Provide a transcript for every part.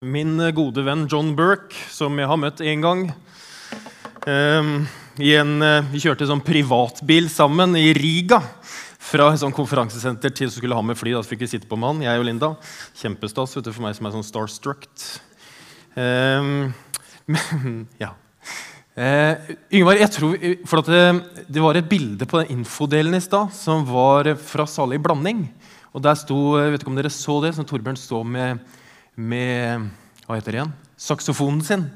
Min gode venn John Burke, som jeg har møtt én gang um, en, uh, Vi kjørte sånn privatbil sammen i Riga. Fra et sånn konferansesenter til så skulle ha med fly. Da fikk vi sitte på med han, jeg og Linda. Kjempestas vet du, for meg som er sånn starstruck. Um, men, ja. Uh, Yngvar, jeg tror, for det, det, var et bilde på den infodelen i stad som var fra Salig blanding. Og der sto, vet ikke om dere så det, som Torbjørn står med med hva heter det igjen? saksofonen sin.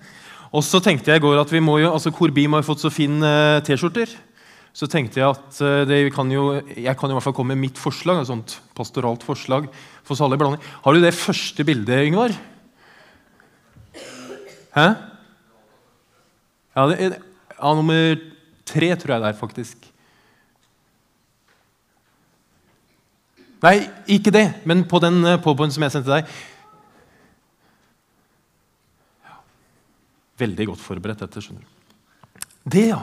Og så tenkte jeg i går at vi må jo, altså Korbim har fått så fine uh, T-skjorter. Så tenkte jeg at uh, kan jo, jeg kan i hvert fall komme med mitt forslag. et sånt pastoralt forslag for salig blanding. Har du det første bildet, Yngvar? Hæ? Ja, det er, ja, nummer tre tror jeg det er, faktisk. Nei, ikke det, men på den, eh, på, på som jeg sendte deg. Veldig godt forberedt dette. skjønner du. Det, ja.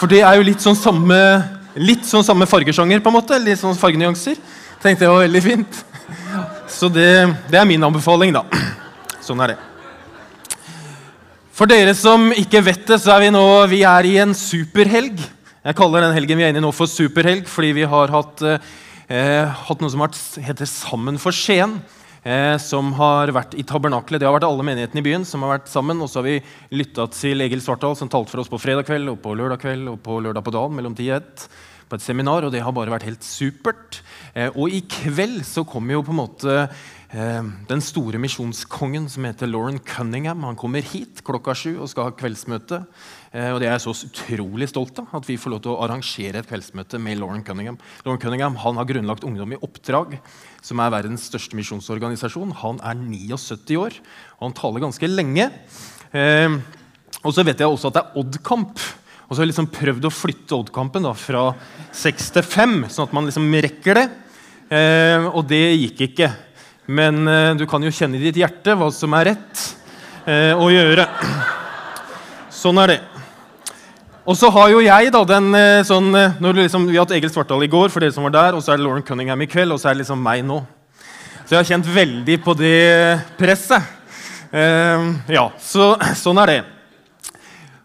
For det er jo litt sånn samme, litt sånn samme fargesjanger, på en måte. Litt sånn fargenyanser. Tenkte jeg var veldig fint. Så det, det er min anbefaling, da. Sånn er det. For dere som ikke vet det, så er vi nå vi er i en superhelg. Jeg kaller den helgen vi er inne i nå, for superhelg fordi vi har hatt, eh, hatt noe som heter Sammen for Skien eh, som har vært i tabernakelet. Det har vært alle menighetene i byen som har vært sammen. Og så har vi lytta til Egil Svartdal, som talte for oss på fredag kveld og på lørdag kveld og på lørdag på dagen mellom 10 og 1 på et seminar, og det har bare vært helt supert. Eh, og i kveld så kommer jo på en måte eh, den store misjonskongen som heter Lauren Cunningham. Han kommer hit klokka sju og skal ha kveldsmøte. Eh, og det er jeg så utrolig stolt av, at vi får lov til å arrangere et kveldsmøte med Lauren Cunningham. Lauren Cunningham han har grunnlagt Ungdom i oppdrag som er verdens største misjonsorganisasjon. Han er 79 år, og han taler ganske lenge. Eh, og så vet jeg også at det er Odd-kamp. Og så har jeg liksom prøvd å flytte Odd-kampen fra 6 til 5, sånn at man liksom rekker det. Eh, og det gikk ikke. Men du kan jo kjenne i ditt hjerte hva som er rett å gjøre. Sånn er det. Og så har jo jeg da den eh, sånn eh, liksom, Vi har hatt Egil Svartdal i går, for dere som var der, og så er det Lauren Cunningham i kveld, og så er det liksom meg nå. Så jeg har kjent veldig på det presset. Uh, ja, så sånn er det.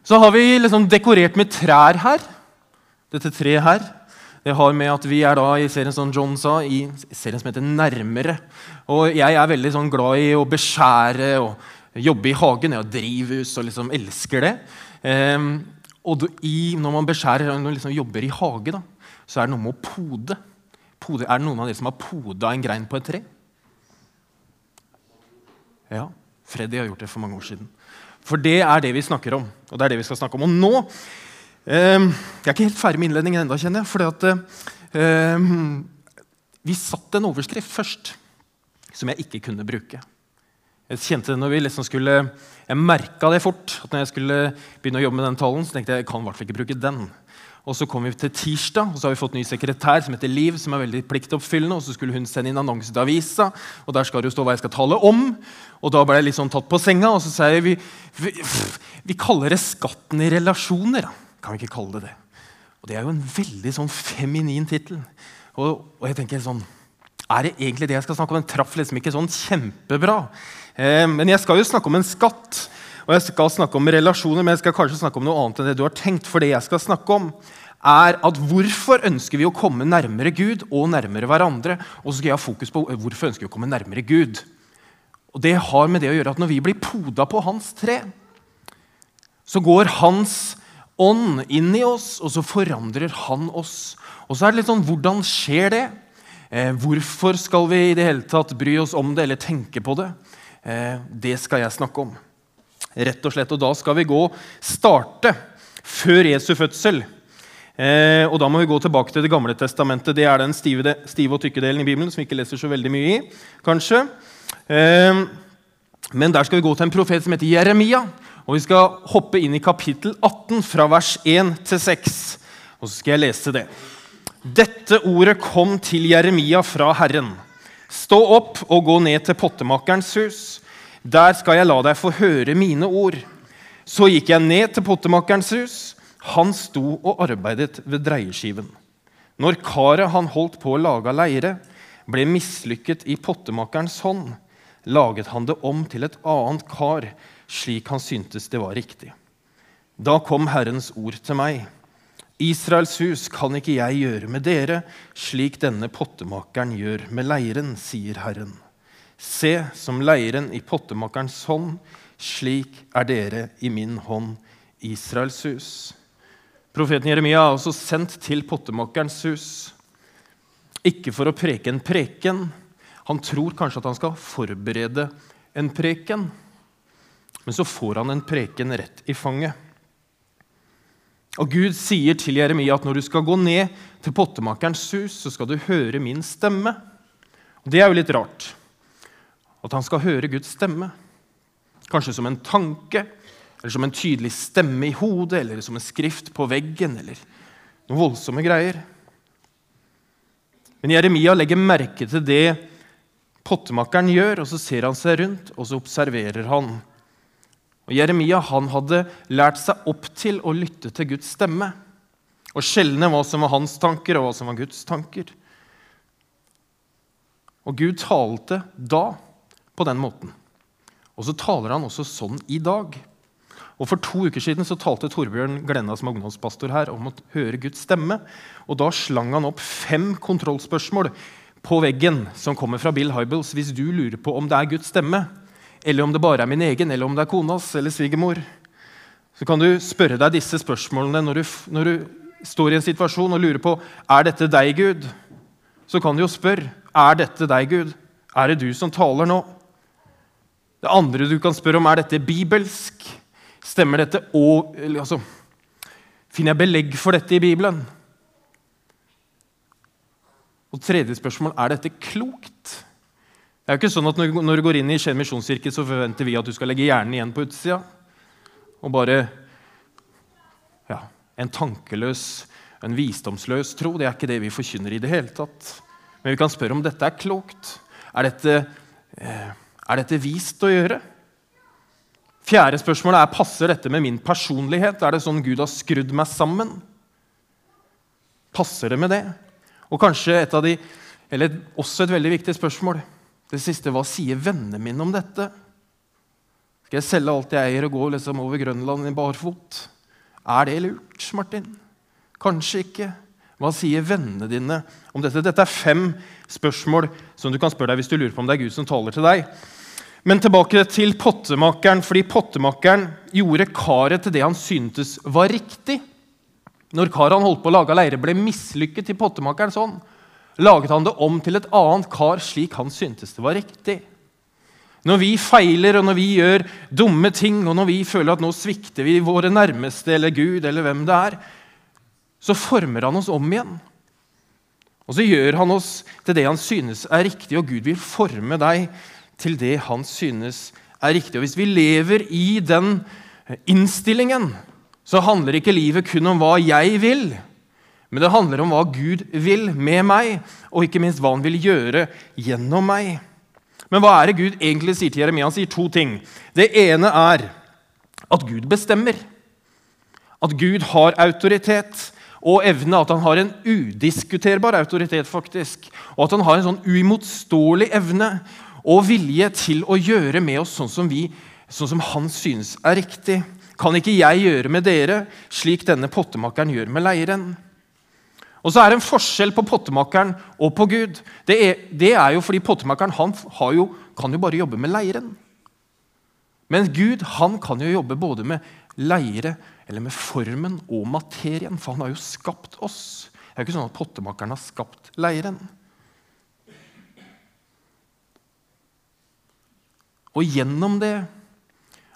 Så har vi liksom dekorert med trær her. Dette treet her. Det har med at vi er da i serien som John sa, i serien som heter Nærmere. Og jeg er veldig sånn glad i å beskjære og jobbe i hagen. Jeg har drivhus og liksom elsker det. Um, og i, når man beskjærer, når man liksom jobber i hage, da, så er det noe med å pode. pode. Er det noen av dere som har poda en grein på et tre? Ja, Freddy har gjort det for mange år siden. For det er det vi snakker om. Og det er det vi skal snakke om. Og nå eh, Jeg er ikke helt ferdig med innledningen ennå, kjenner jeg. fordi at eh, Vi satte en overskrift først som jeg ikke kunne bruke. Jeg kjente det når vi liksom skulle, jeg merka det fort. at når jeg skulle begynne å jobbe med den talen, så tenkte jeg jeg kan i hvert fall ikke bruke den. Og Så kom vi til tirsdag, og så har vi fått ny sekretær som heter Liv. som er veldig pliktoppfyllende, og Så skulle hun sende inn annonse til avisa, og der skal det jo stå hva jeg skal tale om. Og Da ble jeg litt sånn tatt på senga, og så sa jeg vi, vi, vi kaller det skatten i relasjoner. Da. Kan vi ikke kalle det det? Og Det er jo en veldig sånn feminin tittel. Og, og jeg tenker sånn Er det egentlig det jeg skal snakke om? Den traff liksom ikke sånn kjempebra. Eh, men jeg skal jo snakke om en skatt, og jeg skal snakke om relasjoner, men jeg skal kanskje snakke om noe annet enn det du har tenkt. For det jeg skal snakke om, er at hvorfor ønsker vi å komme nærmere Gud og nærmere hverandre? Og så skal jeg ha fokus på hvorfor ønsker vi å komme nærmere Gud. Og Det har med det å gjøre at når vi blir poda på hans tre, så går hans ånd inn i oss, og så forandrer han oss. Og så er det litt sånn Hvordan skjer det? Eh, hvorfor skal vi i det hele tatt bry oss om det eller tenke på det? Eh, det skal jeg snakke om. Rett Og slett, og da skal vi gå starte før Jesu fødsel. Eh, og Da må vi gå tilbake til Det gamle testamentet. Det er den stive, stive og tykke delen i Bibelen som vi ikke leser så veldig mye i. kanskje. Eh, men der skal vi gå til en profet som heter Jeremia. Og Vi skal hoppe inn i kapittel 18, fra vers 1 til 6. Og så skal jeg lese det. Dette ordet kom til Jeremia fra Herren. Stå opp og gå ned til pottemakerens hus. Der skal jeg la deg få høre mine ord. Så gikk jeg ned til pottemakerens hus. Han sto og arbeidet ved dreieskiven. Når karet han holdt på å lage av leire, ble mislykket i pottemakerens hånd, laget han det om til et annet kar, slik han syntes det var riktig. Da kom Herrens ord til meg. Israels hus kan ikke jeg gjøre med dere, slik denne pottemakeren gjør med leiren, sier Herren. Se, som leiren i pottemakerens hånd, slik er dere i min hånd, Israels hus. Profeten Jeremia er også sendt til pottemakerens hus, ikke for å preke en preken, han tror kanskje at han skal forberede en preken, men så får han en preken rett i fanget. Og Gud sier til Jeremia at når du skal gå ned til pottemakerens hus, så skal du høre min stemme. Og Det er jo litt rart at han skal høre Guds stemme. Kanskje som en tanke, eller som en tydelig stemme i hodet, eller som en skrift på veggen, eller noen voldsomme greier. Men Jeremia legger merke til det pottemakeren gjør, og så ser han seg rundt, og så observerer han. Og Jeremia han hadde lært seg opp til å lytte til Guds stemme og skjelne hva som var hans tanker, og hva som var Guds tanker. Og Gud talte da på den måten. Og så taler han også sånn i dag. Og For to uker siden så talte Torbjørn Glenna som ungdomspastor her om å høre Guds stemme. Og Da slang han opp fem kontrollspørsmål på veggen som kommer fra Bill Hybels hvis du lurer på om det er Guds stemme, eller om det bare er min egen, eller om det er konas eller svigermor. Så kan du spørre deg disse spørsmålene når du, når du står i en situasjon og lurer på er dette deg, Gud. Så kan du jo spørre er dette deg, Gud. Er det du som taler nå? Det andre du kan spørre om, er dette bibelsk? Stemmer dette? Og, altså, finner jeg belegg for dette i Bibelen? Og tredje spørsmål er dette klokt. Det er jo ikke sånn at Når du går inn i Skien misjonskirke, så forventer vi at du skal legge hjernen igjen på utsida. Og bare ja, En tankeløs, en visdomsløs tro. Det er ikke det vi forkynner i det hele tatt. Men vi kan spørre om dette er klokt. Er dette, eh, er dette vist å gjøre? Fjerde spørsmålet er passer dette med min personlighet. Er det sånn Gud har skrudd meg sammen? Passer det med det? Og kanskje et av de, eller også et veldig viktig spørsmål det siste hva sier vennene mine om dette? Skal jeg selge alt jeg eier og gå liksom over Grønland i barfot? Er det lurt, Martin? Kanskje ikke. Hva sier vennene dine om dette? Dette er fem spørsmål som du kan spørre deg hvis du lurer på om det er Gud som taler til deg. Men tilbake til pottemakeren, fordi pottemakeren gjorde karet til det han syntes var riktig. Når karet han holdt på å lage leire, ble mislykket i pottemakerens hånd, laget han det om til et annet kar slik han syntes det var riktig. Når vi feiler, og når vi gjør dumme ting, og når vi føler at nå svikter vi våre nærmeste eller Gud eller hvem det er, så former han oss om igjen. Og så gjør han oss til det han synes er riktig, og Gud vil forme deg til det han synes er riktig. Og Hvis vi lever i den innstillingen, så handler ikke livet kun om hva jeg vil, men det handler om hva Gud vil med meg, og ikke minst hva han vil gjøre gjennom meg. Men hva er det Gud egentlig sier til Jeremia? Han sier to ting. Det ene er at Gud bestemmer. At Gud har autoritet og evne. At han har en udiskuterbar autoritet, faktisk. Og at han har en sånn uimotståelig evne og vilje til å gjøre med oss sånn som, vi, sånn som han synes er riktig kan ikke jeg gjøre med dere slik denne pottemakeren gjør med leiren? Og så er det en forskjell på pottemakeren og på Gud. Det er, det er jo fordi pottemakeren jo, kan jo bare jobbe med leiren. Men Gud han kan jo jobbe både med leire, eller med formen og materien, for han har jo skapt oss. Det er jo ikke sånn at pottemakeren har skapt leiren. Og gjennom det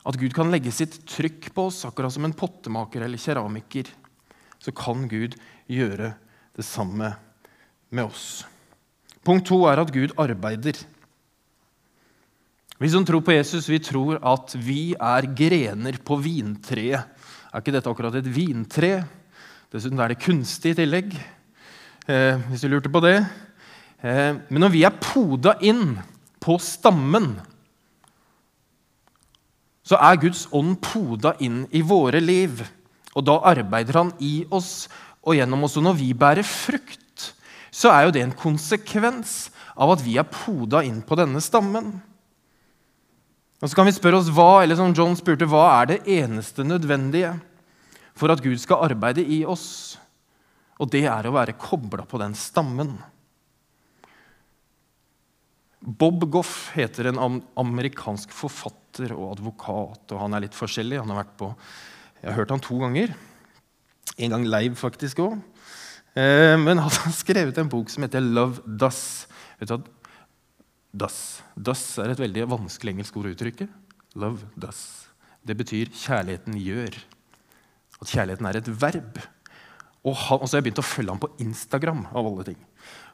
at Gud kan legge sitt trykk på oss, akkurat som en pottemaker eller keramiker. Så kan Gud gjøre det samme med oss. Punkt to er at Gud arbeider. Vi som tror på Jesus, vi tror at vi er grener på vintreet. Er ikke dette akkurat et vintre? Dessuten er det kunstig i tillegg, eh, hvis du lurte på det. Eh, men når vi er poda inn på stammen så er Guds ånd poda inn i våre liv. Og da arbeider han i oss og gjennom oss. Og når vi bærer frukt, så er jo det en konsekvens av at vi er poda inn på denne stammen. Og så kan vi spørre oss hva, eller som John spurte, hva er det eneste nødvendige for at Gud skal arbeide i oss? Og det er å være kobla på den stammen. Bob Goff heter en amerikansk forfatter og advokat. og Han er litt forskjellig. Han har vært på, Jeg har hørt han to ganger. En gang live, faktisk òg. Eh, men han har skrevet en bok som heter 'Love Does'. Vet du hva? Does. Does er et veldig vanskelig engelsk ord å uttrykke. Love does. Det betyr 'kjærligheten gjør'. At kjærligheten er et verb. Og, han, og så har jeg begynt å følge ham på Instagram. av alle ting.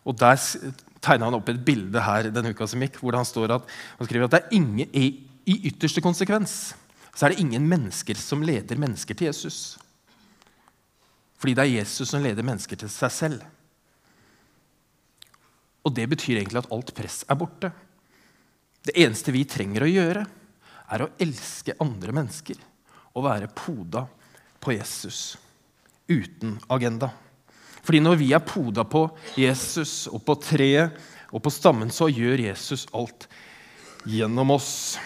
Og Der tegna han opp et bilde her denne uka som gikk, hvor han, at, han skriver at det er ingen, i, i ytterste konsekvens så er det ingen mennesker som leder mennesker til Jesus. Fordi det er Jesus som leder mennesker til seg selv. Og det betyr egentlig at alt press er borte. Det eneste vi trenger å gjøre, er å elske andre mennesker og være poda på Jesus uten agenda. Fordi når vi er poda på Jesus og på treet og på stammen, så gjør Jesus alt gjennom oss.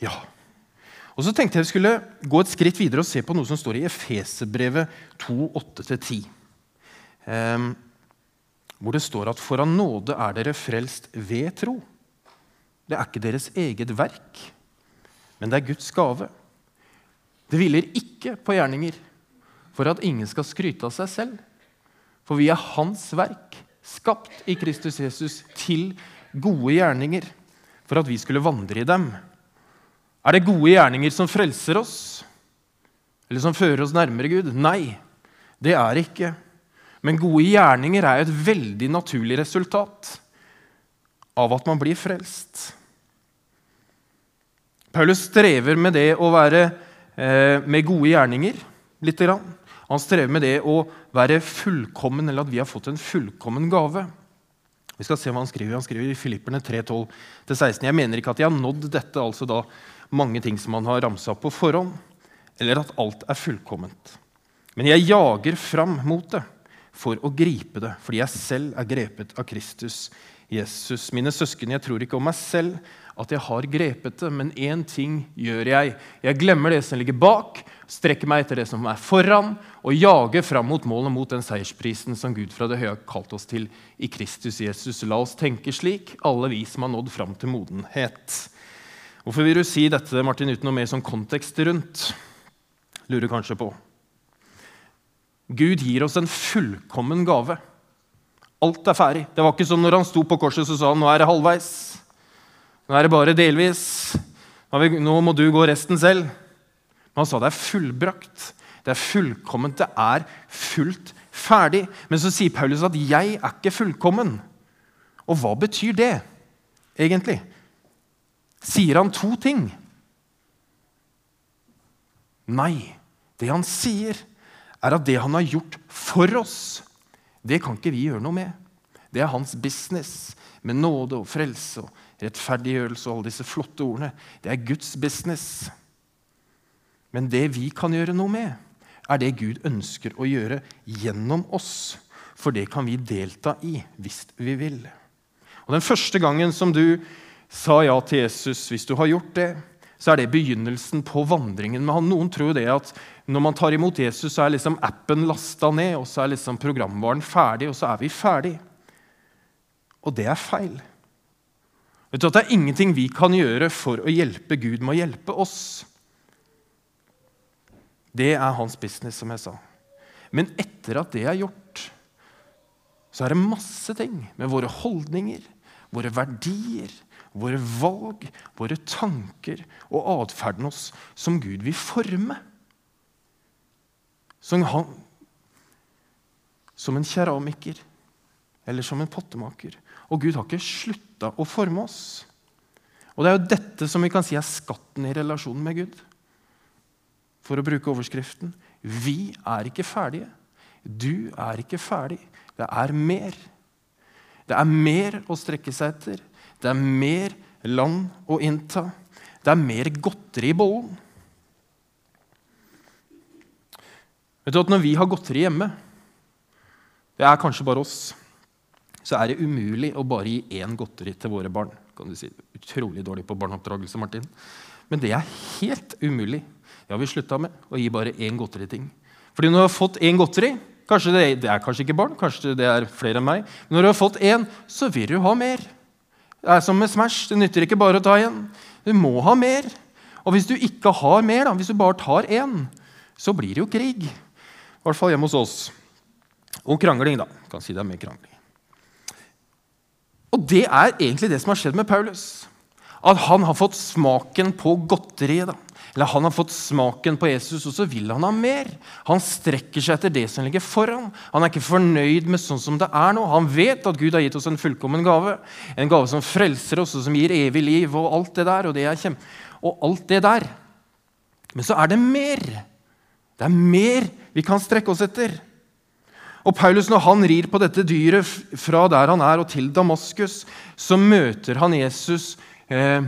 Ja. Og så tenkte jeg vi skulle gå et skritt videre og se på noe som står i Efeserbrevet 2,8-10. Um, hvor det står at 'for av nåde er dere frelst ved tro'. Det er ikke deres eget verk, men det er Guds gave. Det hviler ikke på gjerninger, for at ingen skal skryte av seg selv. For vi er Hans verk, skapt i Kristus Jesus til gode gjerninger, for at vi skulle vandre i dem. Er det gode gjerninger som frelser oss, eller som fører oss nærmere Gud? Nei, det er det ikke. Men gode gjerninger er et veldig naturlig resultat av at man blir frelst. Paulus strever med det å være eh, med gode gjerninger. Litt grann. Han strever med det å være fullkommen, eller at vi har fått en fullkommen gave. Vi skal se hva Han skriver Han skriver i Filipperne 3.12-16. Jeg mener ikke at jeg har nådd dette, altså da mange ting som han har ramsa opp på forhånd, eller at alt er fullkomment. Men jeg jager fram mot det for å gripe det, fordi jeg selv er grepet av Kristus Jesus. Mine søsken, jeg tror ikke om meg selv at jeg har grepet det, men én ting gjør jeg. Jeg glemmer det som ligger bak, strekker meg etter det som er foran, og jager fram mot målet, mot den seiersprisen som Gud fra det høye har kalt oss til i Kristus Jesus. La oss tenke slik, alle vi som har nådd fram til modenhet. Hvorfor vil du si dette, Martin, uten noe mer sånn kontekst rundt? Lurer kanskje på. Gud gir oss en fullkommen gave. Alt er ferdig. Det var ikke som når han sto på korset og sa nå er det halvveis. Nå er det bare delvis. Nå må du gå resten selv. Men han sa det er fullbrakt. Det er fullkomment. Det er fullt ferdig. Men så sier Paulus at 'jeg er ikke fullkommen'. Og hva betyr det egentlig? Sier han to ting? Nei. Det han sier, er at det han har gjort for oss, det kan ikke vi gjøre noe med. Det er hans business med nåde og frelse og rettferdiggjørelse og alle disse flotte ordene. Det er Guds business. Men det vi kan gjøre noe med, er det Gud ønsker å gjøre gjennom oss. For det kan vi delta i hvis vi vil. Og Den første gangen som du sa ja til Jesus, hvis du har gjort det, så er det begynnelsen på vandringen med han. Noen tror det at når man tar imot Jesus, så er liksom appen lasta ned, og så er liksom programvaren ferdig, og så er vi ferdig. Og det er feil. Vet du at Det er ingenting vi kan gjøre for å hjelpe Gud med å hjelpe oss. Det er hans business, som jeg sa. Men etter at det er gjort, så er det masse ting med våre holdninger, våre verdier, våre valg, våre tanker og atferden oss som Gud vil forme. Som, han, som en keramiker eller som en pottemaker. Og Gud har ikke slutta å forme oss. Og Det er jo dette som vi kan si er skatten i relasjonen med Gud. For å bruke overskriften vi er ikke ferdige. Du er ikke ferdig. Det er mer. Det er mer å strekke seg etter. Det er mer land å innta. Det er mer godteri i bollen. Vet du at Når vi har godteri hjemme, det er kanskje bare oss, så er det umulig å bare gi én godteri til våre barn. kan du si. Utrolig dårlig på barneoppdragelse, Martin. Men det er helt umulig. Har vi slutta med. Å gi bare én godteriting. Fordi når du har fått én godteri kanskje det, det, er kanskje ikke barn, kanskje det er flere enn meg. Men når du har fått én, så vil du ha mer. Det er som med Smash. Det nytter ikke bare å ta én. Du må ha mer. Og hvis du ikke har mer, da, hvis du bare tar én, så blir det jo krig. I hvert fall hjemme hos oss. Og krangling, da. Kan si det er mer krangling. Og det er egentlig det som har skjedd med Paulus. At han har fått smaken på godteriet. da. Eller han har fått smaken på Jesus, og så vil han ha mer. Han strekker seg etter det som ligger foran. Han er ikke fornøyd med sånn som det er nå. Han vet at Gud har gitt oss en fullkommen gave. En gave som frelser oss, og som gir evig liv, og alt det der. Og det er. Og alt det der. Men så er det mer. Det er mer vi kan strekke oss etter. Og Paulus, Når han rir på dette dyret fra der han er, og til Damaskus, så møter han Jesus eh,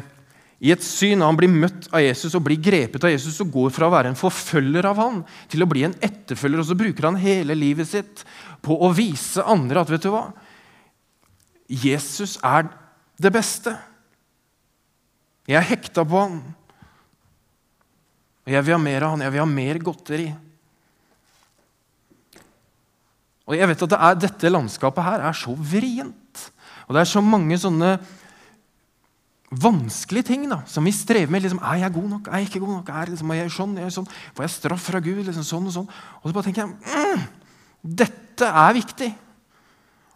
i et syn. Han blir møtt av Jesus og blir grepet av Jesus og går fra å være en forfølger av han til å bli en etterfølger. Og så bruker han hele livet sitt på å vise andre at vet du hva? Jesus er det beste. Jeg er hekta på han. Jeg vil ha mer av han. Jeg vil ha mer godteri. Og jeg vet at det er, Dette landskapet her er så vrient. Og det er så mange sånne vanskelige ting da, som vi strever med. Liksom, er jeg god nok? Er jeg ikke god nok? Er, liksom, er jeg sånn? Er jeg sånn? Får jeg straff fra Gud? Liksom, sånn Og sånn. Og så bare tenker jeg mm, dette er viktig.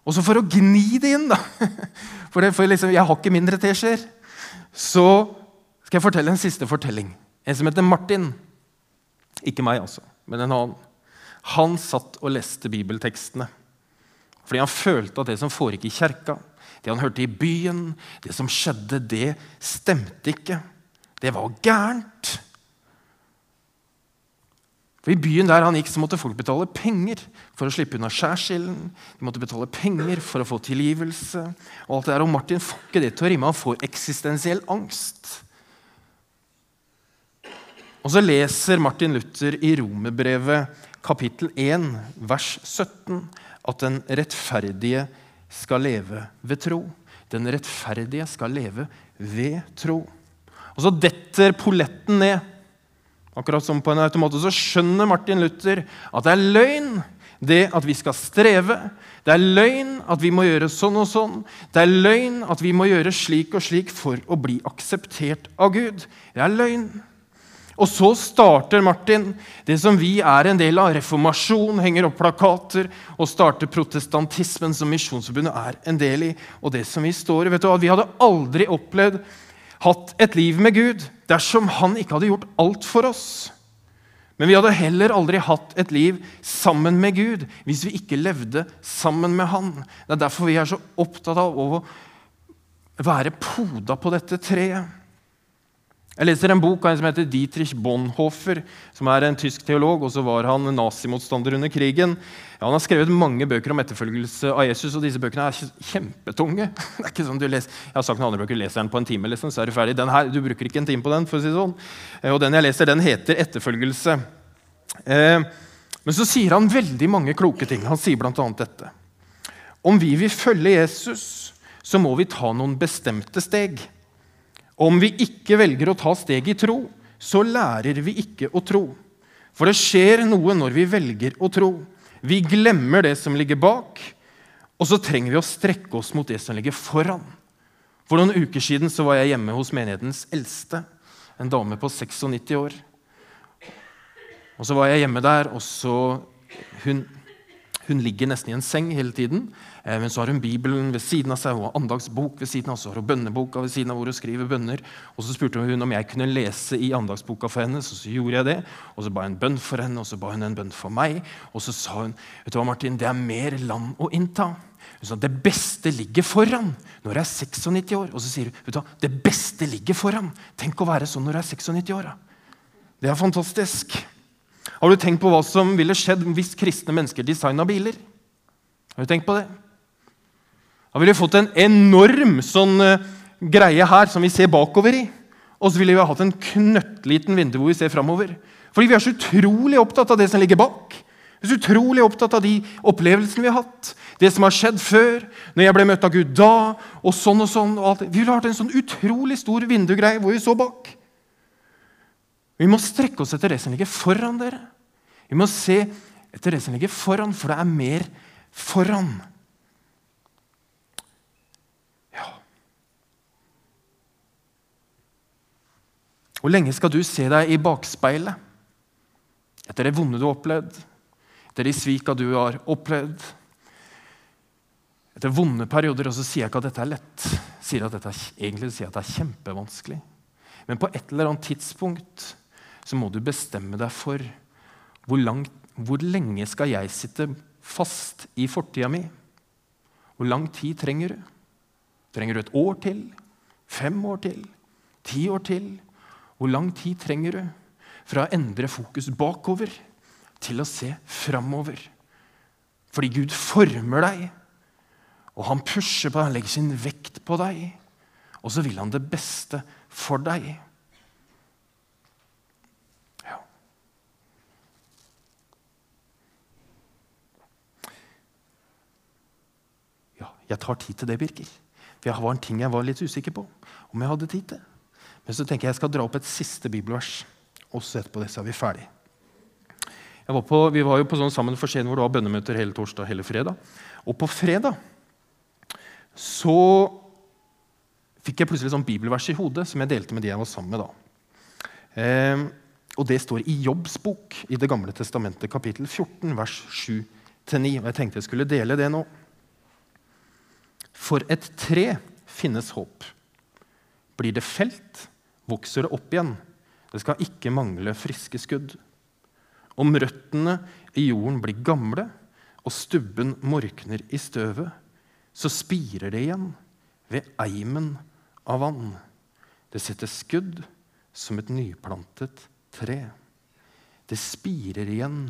Og så for å gni det inn, da For, det, for liksom, jeg har ikke mindre teskjeer. Så skal jeg fortelle en siste fortelling. En som heter Martin. Ikke meg, altså, men en annen. Han satt og leste bibeltekstene fordi han følte at det som foregikk i kjerka, det han hørte i byen, det som skjedde, det stemte ikke. Det var gærent. For I byen der han gikk, så måtte folk betale penger for å slippe unna skjærsilden. De måtte betale penger for å få tilgivelse. Og alt det der. Og Martin får ikke det til å rimme. Han får eksistensiell angst. Og så leser Martin Luther i Romerbrevet kapittel 1, vers 17, at den rettferdige skal leve ved tro. Den rettferdige skal leve ved tro. Og så detter polletten ned. Akkurat som på en automat. Og så skjønner Martin Luther at det er løgn det at vi skal streve. Det er løgn at vi må gjøre sånn og sånn. Det er løgn at vi må gjøre slik og slik for å bli akseptert av Gud. Det er løgn. Og så starter Martin det som vi er en del av. Reformasjon, henger opp plakater og starter protestantismen, som Misjonsforbundet er en del i. Og det som Vi står i. Vet du hva? Vi hadde aldri opplevd hatt et liv med Gud dersom han ikke hadde gjort alt for oss. Men vi hadde heller aldri hatt et liv sammen med Gud hvis vi ikke levde sammen med Han. Det er derfor vi er så opptatt av å være poda på dette treet. Jeg leser en bok av en som heter Dietrich Bonhoeffer, som er en tysk teolog. og så var Han nazimotstander under krigen. Ja, han har skrevet mange bøker om etterfølgelse av Jesus, og disse bøkene er kjempetunge. Det er ikke sånn du leser, Jeg har sagt noen andre bøker, leser den på en time, liksom, så er du ferdig. Den her, Du bruker ikke en time på den. for å si det sånn. Eh, og den jeg leser, den heter 'Etterfølgelse'. Eh, men så sier han veldig mange kloke ting. Han sier bl.a. dette. Om vi vil følge Jesus, så må vi ta noen bestemte steg. Om vi ikke velger å ta steg i tro, så lærer vi ikke å tro. For det skjer noe når vi velger å tro. Vi glemmer det som ligger bak, og så trenger vi å strekke oss mot det som ligger foran. For noen uker siden så var jeg hjemme hos menighetens eldste, en dame på 96 år. Og så var jeg hjemme der, og så Hun, hun ligger nesten i en seng hele tiden. Eh, men så har hun Bibelen ved siden av seg, og andagsbok ved siden av har hun bønneboka ved siden av hvor hun skriver bønner. Og Så spurte hun om jeg kunne lese i andagsboka for henne, så, så gjorde jeg det. Og Så ba jeg en bønn for henne, og så ba hun en bønn for meg. Og så sa hun vet du hva Martin, det er mer land å innta. Hun sa det beste ligger foran når jeg er 96 år. Og så sier hun vet du hva, det beste ligger foran. Tenk å være sånn når du er 96 år. Da. Det er fantastisk. Har du tenkt på hva som ville skjedd hvis kristne mennesker designa biler? Har du tenkt på det? Da ville vi fått en enorm sånn uh, greie her som vi ser bakover i. Og så ville vi hatt en knøttliten vindu hvor vi ser framover. Fordi vi er så utrolig opptatt av det som ligger bak. Vi er så utrolig opptatt av de opplevelsene vi har hatt, det som har skjedd før, når jeg ble møtt av Gud da, og sånn og sånn. og. Vi ville hatt en sånn utrolig stor vindugreie hvor vi så bak. Vi må strekke oss etter det som ligger foran dere. Vi må se etter det som ligger foran, for det er mer foran. Ja Hvor lenge skal du se deg i bakspeilet etter det vonde du har opplevd? etter de svika du har opplevd. Etter vonde perioder. Og så sier jeg ikke at dette er lett. Sier at dette er, egentlig sier jeg at det er kjempevanskelig. Men på et eller annet tidspunkt så må du bestemme deg for hvor, langt, hvor lenge skal jeg sitte fast i fortida mi. Hvor lang tid trenger du? Trenger du et år til? Fem år til? Ti år til? Hvor lang tid trenger du fra å endre fokus bakover? til å se framover. Fordi Gud former deg, og han pusher på deg, han legger sin vekt på deg. Og så vil han det beste for deg. Ja. ja jeg tar tid til det, Birker. For jeg var en ting jeg var litt usikker på om jeg hadde tid til. Men så tenker jeg jeg skal dra opp et siste bibelvers. Også etterpå det, så er vi ferdig. Var på, vi var jo på sånn sammen for sent hvor det var bønnemøter hele torsdag hele fredag. Og på fredag så fikk jeg plutselig sånn bibelvers i hodet som jeg delte med de jeg var sammen med da. Eh, og det står i Jobbs bok i Det gamle testamentet, kapittel 14, vers 7-9. Og jeg tenkte jeg skulle dele det nå. For et tre finnes håp. Blir det felt, vokser det opp igjen. Det skal ikke mangle friske skudd. Om røttene i jorden blir gamle og stubben morkner i støvet, så spirer det igjen ved eimen av vann. Det setter skudd som et nyplantet tre. Det spirer igjen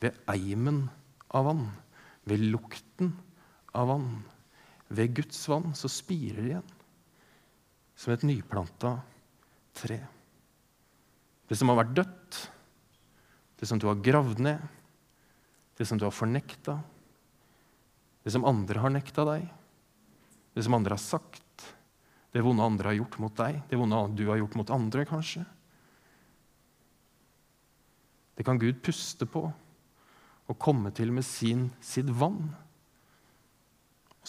ved eimen av vann, ved lukten av vann. Ved Guds vann så spirer det igjen som et nyplanta tre. Det som har vært dødt, det som du har gravd ned, det som du har fornekta, det som andre har nekta deg, det som andre har sagt, det vonde andre har gjort mot deg, det vonde du har gjort mot andre, kanskje. Det kan Gud puste på og komme til med sin, sitt vann.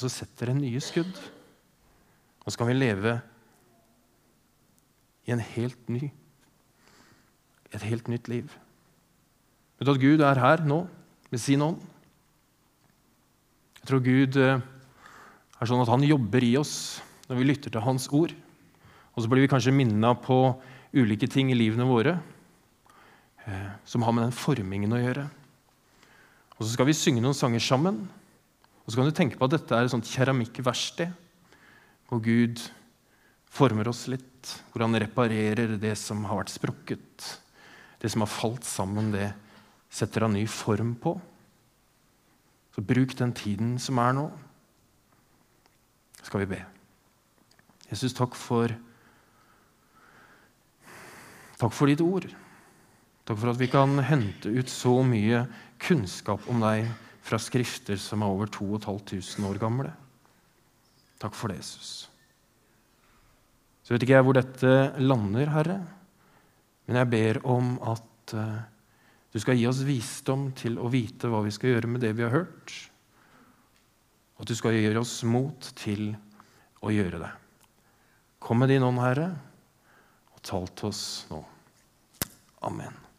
Og så setter det nye skudd. Og så kan vi leve i en helt ny, et helt nytt liv. Vet du at Gud er her nå med sin ånd? Jeg tror Gud eh, er sånn at han jobber i oss når vi lytter til Hans ord. Og så blir vi kanskje minna på ulike ting i livene våre eh, som har med den formingen å gjøre. Og så skal vi synge noen sanger sammen. Og så kan du tenke på at dette er et sånt keramikkverksted hvor Gud former oss litt, hvor han reparerer det som har vært sprukket, det som har falt sammen, det setter han ny form på. Så bruk den tiden som er nå. Skal vi be. Jesus, takk for Takk for ditt ord. Takk for at vi kan hente ut så mye kunnskap om deg fra skrifter som er over 2500 år gamle. Takk for det, Jesus. Så vet ikke jeg hvor dette lander, Herre, men jeg ber om at uh, du skal gi oss visdom til å vite hva vi skal gjøre med det vi har hørt. Og at du skal gjøre oss mot til å gjøre det. Kom med din ånd, Herre, og tal til oss nå. Amen.